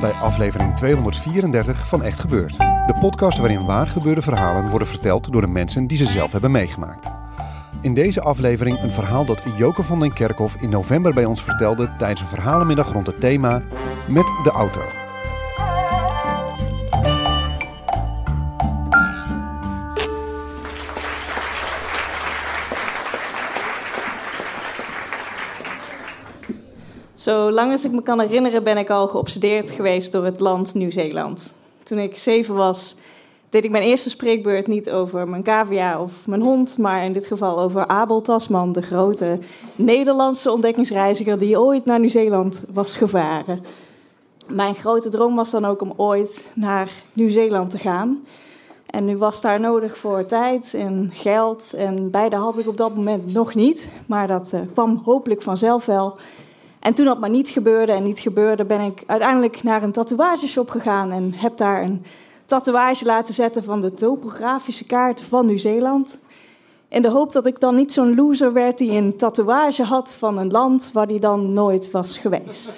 Bij aflevering 234 van Echt Gebeurd. De podcast waarin waar gebeurde verhalen worden verteld door de mensen die ze zelf hebben meegemaakt. In deze aflevering een verhaal dat Joke van den Kerkhof in november bij ons vertelde tijdens een verhalenmiddag rond het thema Met de auto. Zolang als ik me kan herinneren ben ik al geobsedeerd geweest door het land Nieuw-Zeeland. Toen ik zeven was, deed ik mijn eerste spreekbeurt niet over mijn cavia of mijn hond, maar in dit geval over Abel Tasman, de grote Nederlandse ontdekkingsreiziger die ooit naar Nieuw-Zeeland was gevaren. Mijn grote droom was dan ook om ooit naar Nieuw-Zeeland te gaan. En nu was daar nodig voor tijd en geld. En beide had ik op dat moment nog niet. Maar dat uh, kwam hopelijk vanzelf wel. En toen dat maar niet gebeurde en niet gebeurde, ben ik uiteindelijk naar een tatoeageshop gegaan en heb daar een tatoeage laten zetten van de topografische kaart van Nieuw-Zeeland. In de hoop dat ik dan niet zo'n loser werd die een tatoeage had van een land waar die dan nooit was geweest.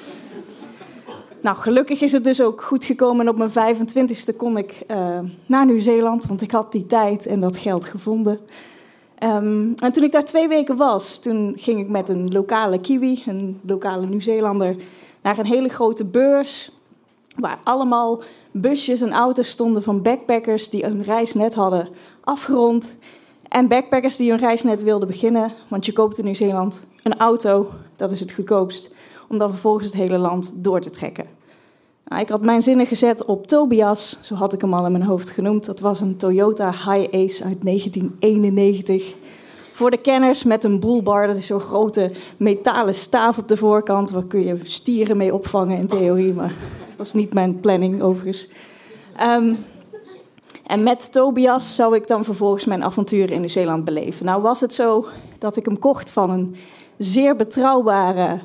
Nou, gelukkig is het dus ook goed gekomen. En op mijn 25ste kon ik uh, naar Nieuw-Zeeland, want ik had die tijd en dat geld gevonden. Um, en toen ik daar twee weken was, toen ging ik met een lokale Kiwi, een lokale Nieuw-Zeelander, naar een hele grote beurs. Waar allemaal busjes en auto's stonden van backpackers die hun reis net hadden afgerond. En backpackers die hun reis net wilden beginnen. Want je koopt in Nieuw-Zeeland een auto, dat is het goedkoopst. Om dan vervolgens het hele land door te trekken. Nou, ik had mijn zinnen gezet op Tobias, zo had ik hem al in mijn hoofd genoemd. Dat was een Toyota High Ace uit 1991. Voor de kenners met een bullbar, dat is zo'n grote metalen staaf op de voorkant. Waar kun je stieren mee opvangen in theorie, maar dat was niet mijn planning overigens. Um, en met Tobias zou ik dan vervolgens mijn avonturen in Nieuw-Zeeland beleven. Nou was het zo dat ik hem kocht van een zeer betrouwbare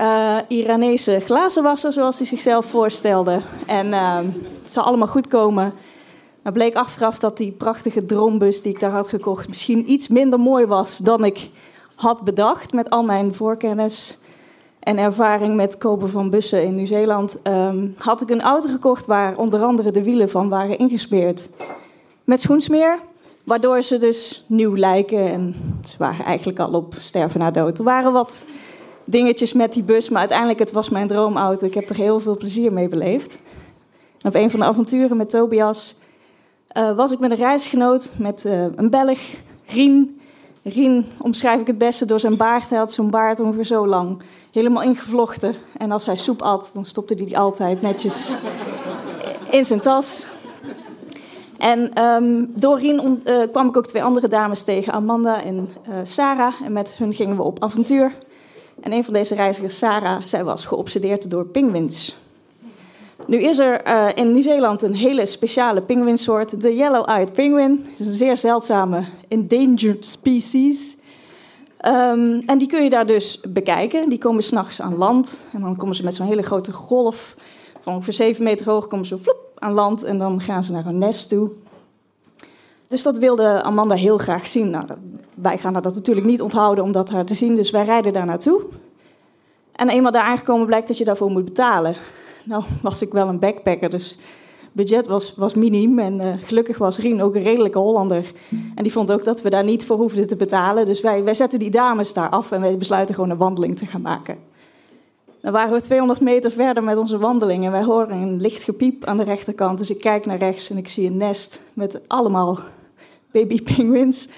uh, Iranese glazenwasser, zoals hij zichzelf voorstelde. En uh, het zou allemaal goed komen. Nou bleek achteraf dat die prachtige drombus die ik daar had gekocht misschien iets minder mooi was dan ik had bedacht. Met al mijn voorkennis en ervaring met kopen van bussen in Nieuw-Zeeland um, had ik een auto gekocht waar onder andere de wielen van waren ingesmeerd met schoensmeer. Waardoor ze dus nieuw lijken en ze waren eigenlijk al op sterven na dood. Er waren wat dingetjes met die bus. Maar uiteindelijk, het was mijn droomauto. Ik heb er heel veel plezier mee beleefd. Op een van de avonturen met Tobias uh, was ik met een reisgenoot, met uh, een Belg, Rien. Rien omschrijf ik het beste door zijn baard. Hij had zo'n baard ongeveer zo lang, helemaal ingevlochten. En als hij soep at, dan stopte hij die altijd netjes in zijn tas. En um, door Rien uh, kwam ik ook twee andere dames tegen, Amanda en Sarah. En met hun gingen we op avontuur. En een van deze reizigers, Sarah, zij was geobsedeerd door pinguïns. Nu is er uh, in Nieuw-Zeeland een hele speciale pinguïnsoort, de yellow-eyed penguin. Het is een zeer zeldzame endangered species. Um, en die kun je daar dus bekijken. Die komen s'nachts aan land. En dan komen ze met zo'n hele grote golf van ongeveer 7 meter hoog komen ze vloep aan land. En dan gaan ze naar een nest toe. Dus dat wilde Amanda heel graag zien. Nou, wij gaan dat natuurlijk niet onthouden om dat haar te zien, dus wij rijden daar naartoe. En eenmaal daar aangekomen blijkt dat je daarvoor moet betalen. Nou, was ik wel een backpacker, dus budget was, was minim. En uh, gelukkig was Rien ook een redelijke Hollander. En die vond ook dat we daar niet voor hoefden te betalen. Dus wij, wij zetten die dames daar af en wij besluiten gewoon een wandeling te gaan maken. Dan waren we 200 meter verder met onze wandeling en wij horen een licht gepiep aan de rechterkant. Dus ik kijk naar rechts en ik zie een nest met allemaal baby penguins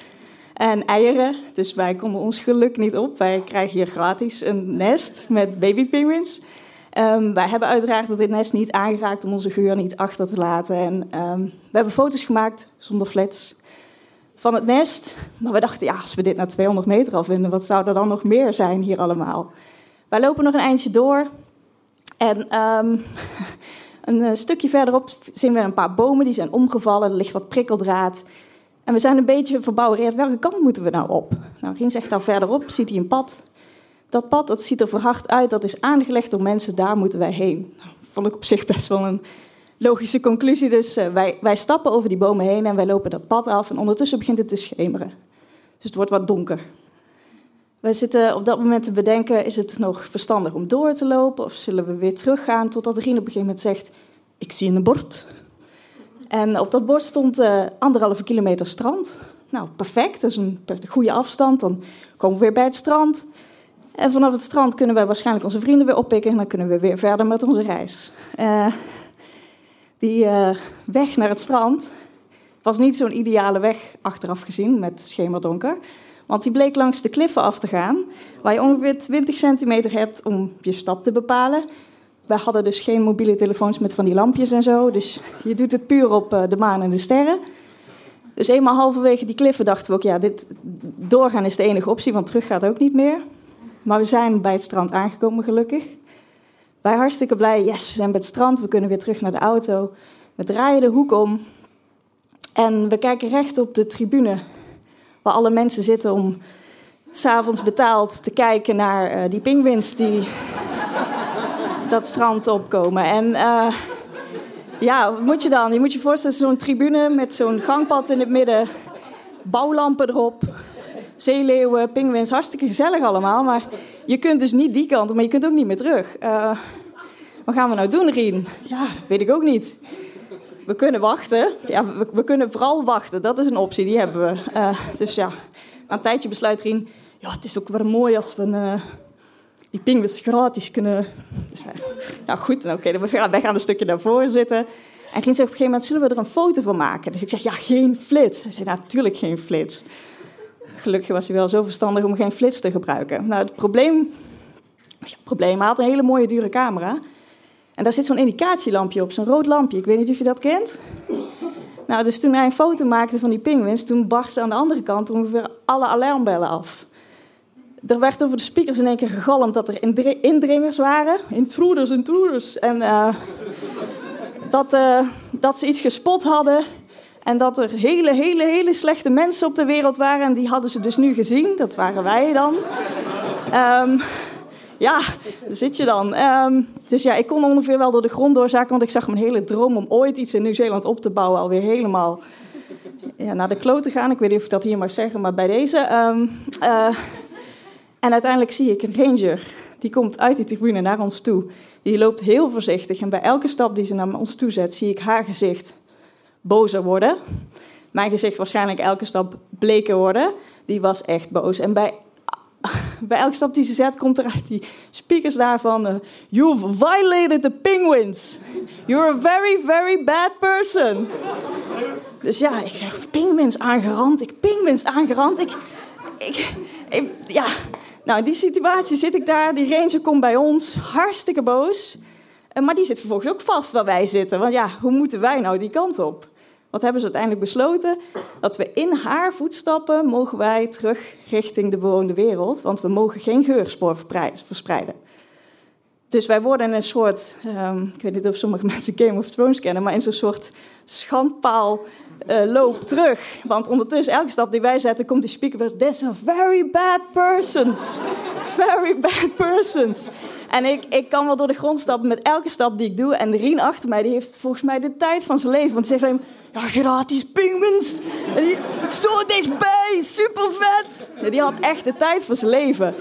en eieren. Dus wij konden ons geluk niet op. Wij krijgen hier gratis een nest met baby penguins. Um, wij hebben uiteraard dit nest niet aangeraakt om onze geur niet achter te laten. En um, we hebben foto's gemaakt zonder flits van het nest. Maar we dachten, ja, als we dit naar 200 meter al vinden, wat zou er dan nog meer zijn hier allemaal? Wij lopen nog een eindje door. En um, een eh, stukje verderop zien we een paar bomen die zijn omgevallen. Er ligt wat prikkeldraad. En we zijn een beetje verbouwereerd. Welke kant moeten we nou op? Nou, Rien zegt daar verderop, ziet hij een pad. Dat pad dat ziet er verhard uit, dat is aangelegd door mensen, daar moeten wij heen. Nou, vond ik op zich best wel een logische conclusie. Dus uh, wij, wij stappen over die bomen heen en wij lopen dat pad af. En ondertussen begint het te schemeren. Dus het wordt wat donker. Wij zitten op dat moment te bedenken: is het nog verstandig om door te lopen? Of zullen we weer teruggaan? Totdat Rien op een gegeven moment zegt: Ik zie een bord. En op dat bord stond uh, anderhalve kilometer strand. Nou, perfect. Dat is een goede afstand. Dan komen we weer bij het strand. En vanaf het strand kunnen wij waarschijnlijk onze vrienden weer oppikken. En dan kunnen we weer verder met onze reis. Uh, die uh, weg naar het strand was niet zo'n ideale weg achteraf gezien met schemerdonker. Want die bleek langs de kliffen af te gaan, waar je ongeveer 20 centimeter hebt om je stap te bepalen. Wij hadden dus geen mobiele telefoons met van die lampjes en zo, dus je doet het puur op uh, de maan en de sterren. Dus eenmaal halverwege die kliffen dachten we ook, ja, dit doorgaan is de enige optie, want terug gaat ook niet meer. Maar we zijn bij het strand aangekomen, gelukkig. Wij hartstikke blij, yes, we zijn bij het strand, we kunnen weer terug naar de auto. We draaien de hoek om en we kijken recht op de tribune waar alle mensen zitten om s'avonds betaald te kijken naar uh, die pinguïns die dat strand opkomen. En uh, ja, wat moet je dan? Je moet je voorstellen, zo'n tribune met zo'n gangpad in het midden, bouwlampen erop, zeeleeuwen, pinguïns, hartstikke gezellig allemaal. Maar je kunt dus niet die kant, maar je kunt ook niet meer terug. Uh, wat gaan we nou doen, Rien? Ja, weet ik ook niet we kunnen wachten. Ja, we, kunnen vooral wachten. Dat is een optie, die hebben we. Uh, dus ja, na een tijdje besluit Rien... Ja, het is ook wel mooi als we uh, die pinguïns gratis kunnen... Dus, ja, goed, oké, okay, gaan, wij gaan een stukje naar voren zitten. En Rien zegt op een gegeven moment, zullen we er een foto van maken? Dus ik zeg, ja, geen flits. Hij zei, natuurlijk geen flits. Gelukkig was hij wel zo verstandig om geen flits te gebruiken. Nou, het probleem... Probleem, hij had een hele mooie dure camera... En daar zit zo'n indicatielampje op, zo'n rood lampje. Ik weet niet of je dat kent. Nou, dus toen hij een foto maakte van die pinguïns, toen barstten aan de andere kant ongeveer alle alarmbellen af. Er werd over de speakers in één keer gegalmd dat er indringers waren. Intruders, intruders. En uh, dat, uh, dat ze iets gespot hadden. En dat er hele, hele, hele slechte mensen op de wereld waren. En die hadden ze dus nu gezien. Dat waren wij dan. Um, ja, daar zit je dan. Um, dus ja, ik kon ongeveer wel door de grond doorzakken, want ik zag mijn hele droom om ooit iets in Nieuw-Zeeland op te bouwen alweer helemaal ja, naar de kloot te gaan. Ik weet niet of ik dat hier mag zeggen, maar bij deze. Um, en uiteindelijk zie ik een ranger. Die komt uit die tribune naar ons toe. Die loopt heel voorzichtig. En bij elke stap die ze naar ons toe zet, zie ik haar gezicht bozer worden. Mijn gezicht waarschijnlijk elke stap bleker worden. Die was echt boos. En bij bij elke stap die ze zet, komt er uit die speakers daarvan... Uh, You've violated the penguins. You're a very, very bad person. Dus ja, ik zeg, penguins aangerand. Ik, penguins aangerand. Ik, ik, ja, nou, in die situatie zit ik daar. Die ranger komt bij ons, hartstikke boos. Uh, maar die zit vervolgens ook vast waar wij zitten. Want ja, hoe moeten wij nou die kant op? Wat hebben ze uiteindelijk besloten? Dat we in haar voetstappen mogen wij terug richting de bewoonde wereld, want we mogen geen geurspoor verspreiden. Dus wij worden in een soort, um, ik weet niet of sommige mensen Game of Thrones kennen, maar in zo'n soort schandpaal uh, loop terug. Want ondertussen, elke stap die wij zetten, komt die speaker weer. This are very bad persons. Very bad persons. En ik, ik kan wel door de grond stappen met elke stap die ik doe. En de Rien achter mij, die heeft volgens mij de tijd van zijn leven. Want ze zegt alleen, ja, gratis pinguïns. En die, zo dichtbij, super vet. Die had echt de tijd van zijn leven.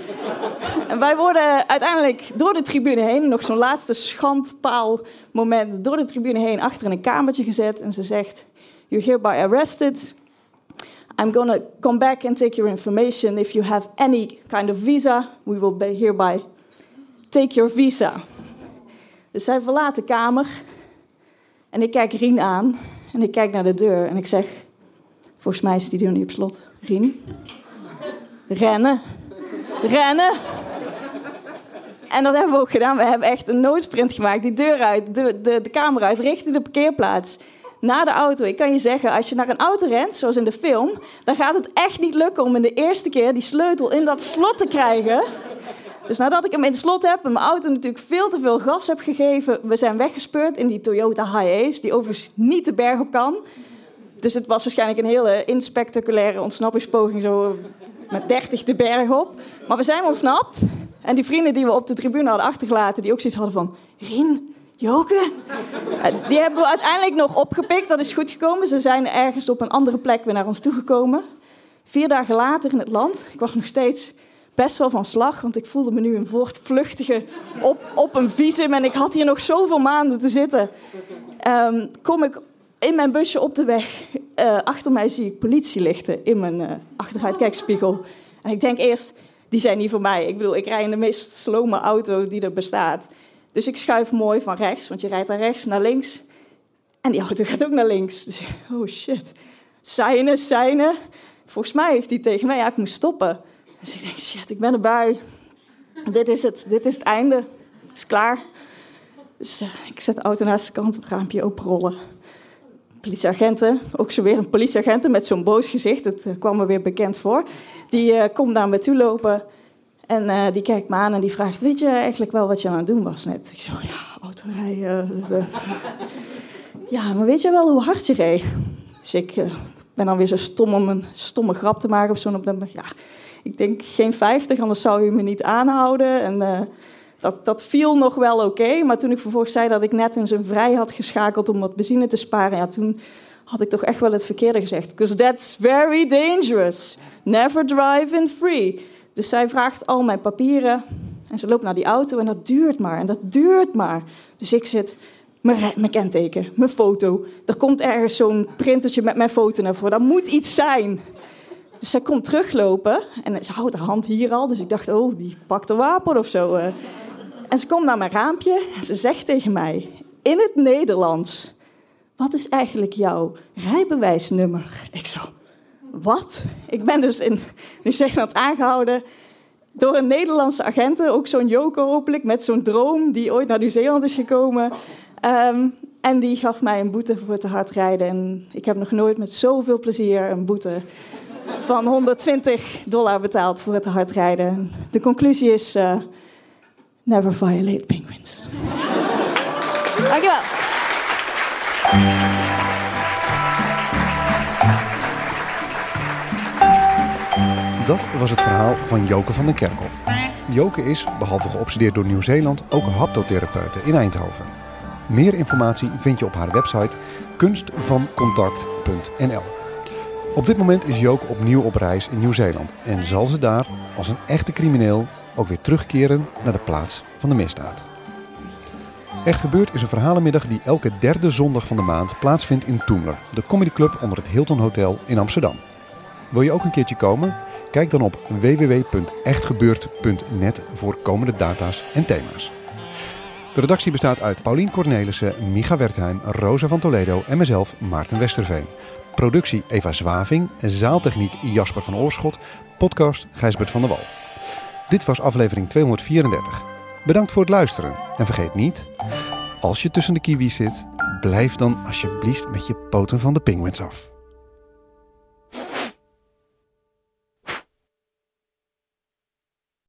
En wij worden uiteindelijk door de tribune heen, nog zo'n laatste schandpaal moment, door de tribune heen achter in een kamertje gezet. En ze zegt, you're hereby arrested. I'm to come back and take your information. If you have any kind of visa, we will hereby take your visa. Dus zij verlaat de kamer en ik kijk Rien aan en ik kijk naar de deur en ik zeg: Volgens mij is die deur niet op slot. Rien? Rennen. Rennen. En dat hebben we ook gedaan. We hebben echt een noodsprint gemaakt. Die deur uit, de, de, de kamer uit, richting de parkeerplaats. Naar de auto. Ik kan je zeggen, als je naar een auto rent, zoals in de film... dan gaat het echt niet lukken om in de eerste keer die sleutel in dat slot te krijgen. Dus nadat ik hem in het slot heb mijn auto natuurlijk veel te veel gas heb gegeven... we zijn weggespeurd in die Toyota Hiace, die overigens niet de berg op kan... Dus het was waarschijnlijk een hele inspectaculaire ontsnappingspoging, zo met 30 de berg op. Maar we zijn ontsnapt. En die vrienden die we op de tribune hadden achtergelaten, die ook zoiets hadden van... Rien, Joke? Die hebben we uiteindelijk nog opgepikt, dat is goed gekomen. Ze zijn ergens op een andere plek weer naar ons toegekomen. Vier dagen later in het land, ik was nog steeds best wel van slag, want ik voelde me nu een voortvluchtige op, op een visum en ik had hier nog zoveel maanden te zitten. Um, kom ik in mijn busje op de weg, uh, achter mij zie ik politielichten in mijn uh, achteruitkijkspiegel. En ik denk eerst, die zijn niet voor mij. Ik bedoel, ik rij in de meest slome auto die er bestaat. Dus ik schuif mooi van rechts, want je rijdt naar rechts, naar links. En die auto gaat ook naar links. Dus, oh shit. Seine, seine. Volgens mij heeft hij tegen mij, ja, ik moest stoppen. Dus ik denk, shit, ik ben erbij. Dit is het, dit is het einde. Het is klaar. Dus uh, ik zet de auto naast de kant, het raampje openrollen politieagenten, ook zo weer een politieagent met zo'n boos gezicht, dat uh, kwam me weer bekend voor. Die uh, komt naar me toe lopen en die kijkt me aan en die vraagt: Weet je eigenlijk wel wat je aan het doen was net? Ik zo: Ja, autorijden. ja, maar weet je wel hoe hard je reed? Dus ik ben dan weer zo stom om een stomme grap te maken of zo. Op de, ja, ik denk geen 50, anders zou u me niet aanhouden. En dat, dat viel nog wel oké, maar toen ik vervolgens zei dat ik net in zijn vrij had geschakeld om wat benzine te sparen, ja, toen had ik toch echt wel het verkeerde gezegd. Because that's very dangerous. Never drive in free. Dus zij vraagt al mijn papieren en ze loopt naar die auto en dat duurt maar en dat duurt maar. Dus ik zit, mijn, mijn kenteken, mijn foto. Er komt ergens zo'n printertje met mijn foto naar voren. Dat moet iets zijn. Dus zij komt teruglopen en ze houdt haar hand hier al. Dus ik dacht, oh, die pakt een wapen of zo. Eh. En ze komt naar mijn raampje en ze zegt tegen mij in het Nederlands: Wat is eigenlijk jouw rijbewijsnummer? Ik zo: Wat? Ik ben dus in Nieuw-Zeeland aangehouden door een Nederlandse agent, ook zo'n joker hopelijk, met zo'n droom die ooit naar Nieuw-Zeeland is gekomen. Um, en die gaf mij een boete voor te hard rijden. En ik heb nog nooit met zoveel plezier een boete van 120 dollar betaald voor het hard rijden. De conclusie is. Uh, Never violate penguins. Dankjewel. Dat was het verhaal van Joke van den Kerkhof. Joke is, behalve geobsedeerd door Nieuw-Zeeland, ook haptotherapeute in Eindhoven. Meer informatie vind je op haar website kunstvancontact.nl. Op dit moment is Joke opnieuw op reis in Nieuw-Zeeland en zal ze daar als een echte crimineel ook weer terugkeren naar de plaats van de misdaad. Echt gebeurd is een verhalenmiddag die elke derde zondag van de maand plaatsvindt in Toemler, de comedyclub onder het Hilton Hotel in Amsterdam. Wil je ook een keertje komen? Kijk dan op www.echtgebeurd.net voor komende data's en thema's. De redactie bestaat uit Paulien Cornelissen, Micha Wertheim, Rosa van Toledo en mezelf, Maarten Westerveen. Productie Eva Zwaving, zaaltechniek Jasper van Oorschot, podcast Gijsbert van der Wal. Dit was aflevering 234. Bedankt voor het luisteren en vergeet niet, als je tussen de kiwis zit, blijf dan alsjeblieft met je poten van de penguins af.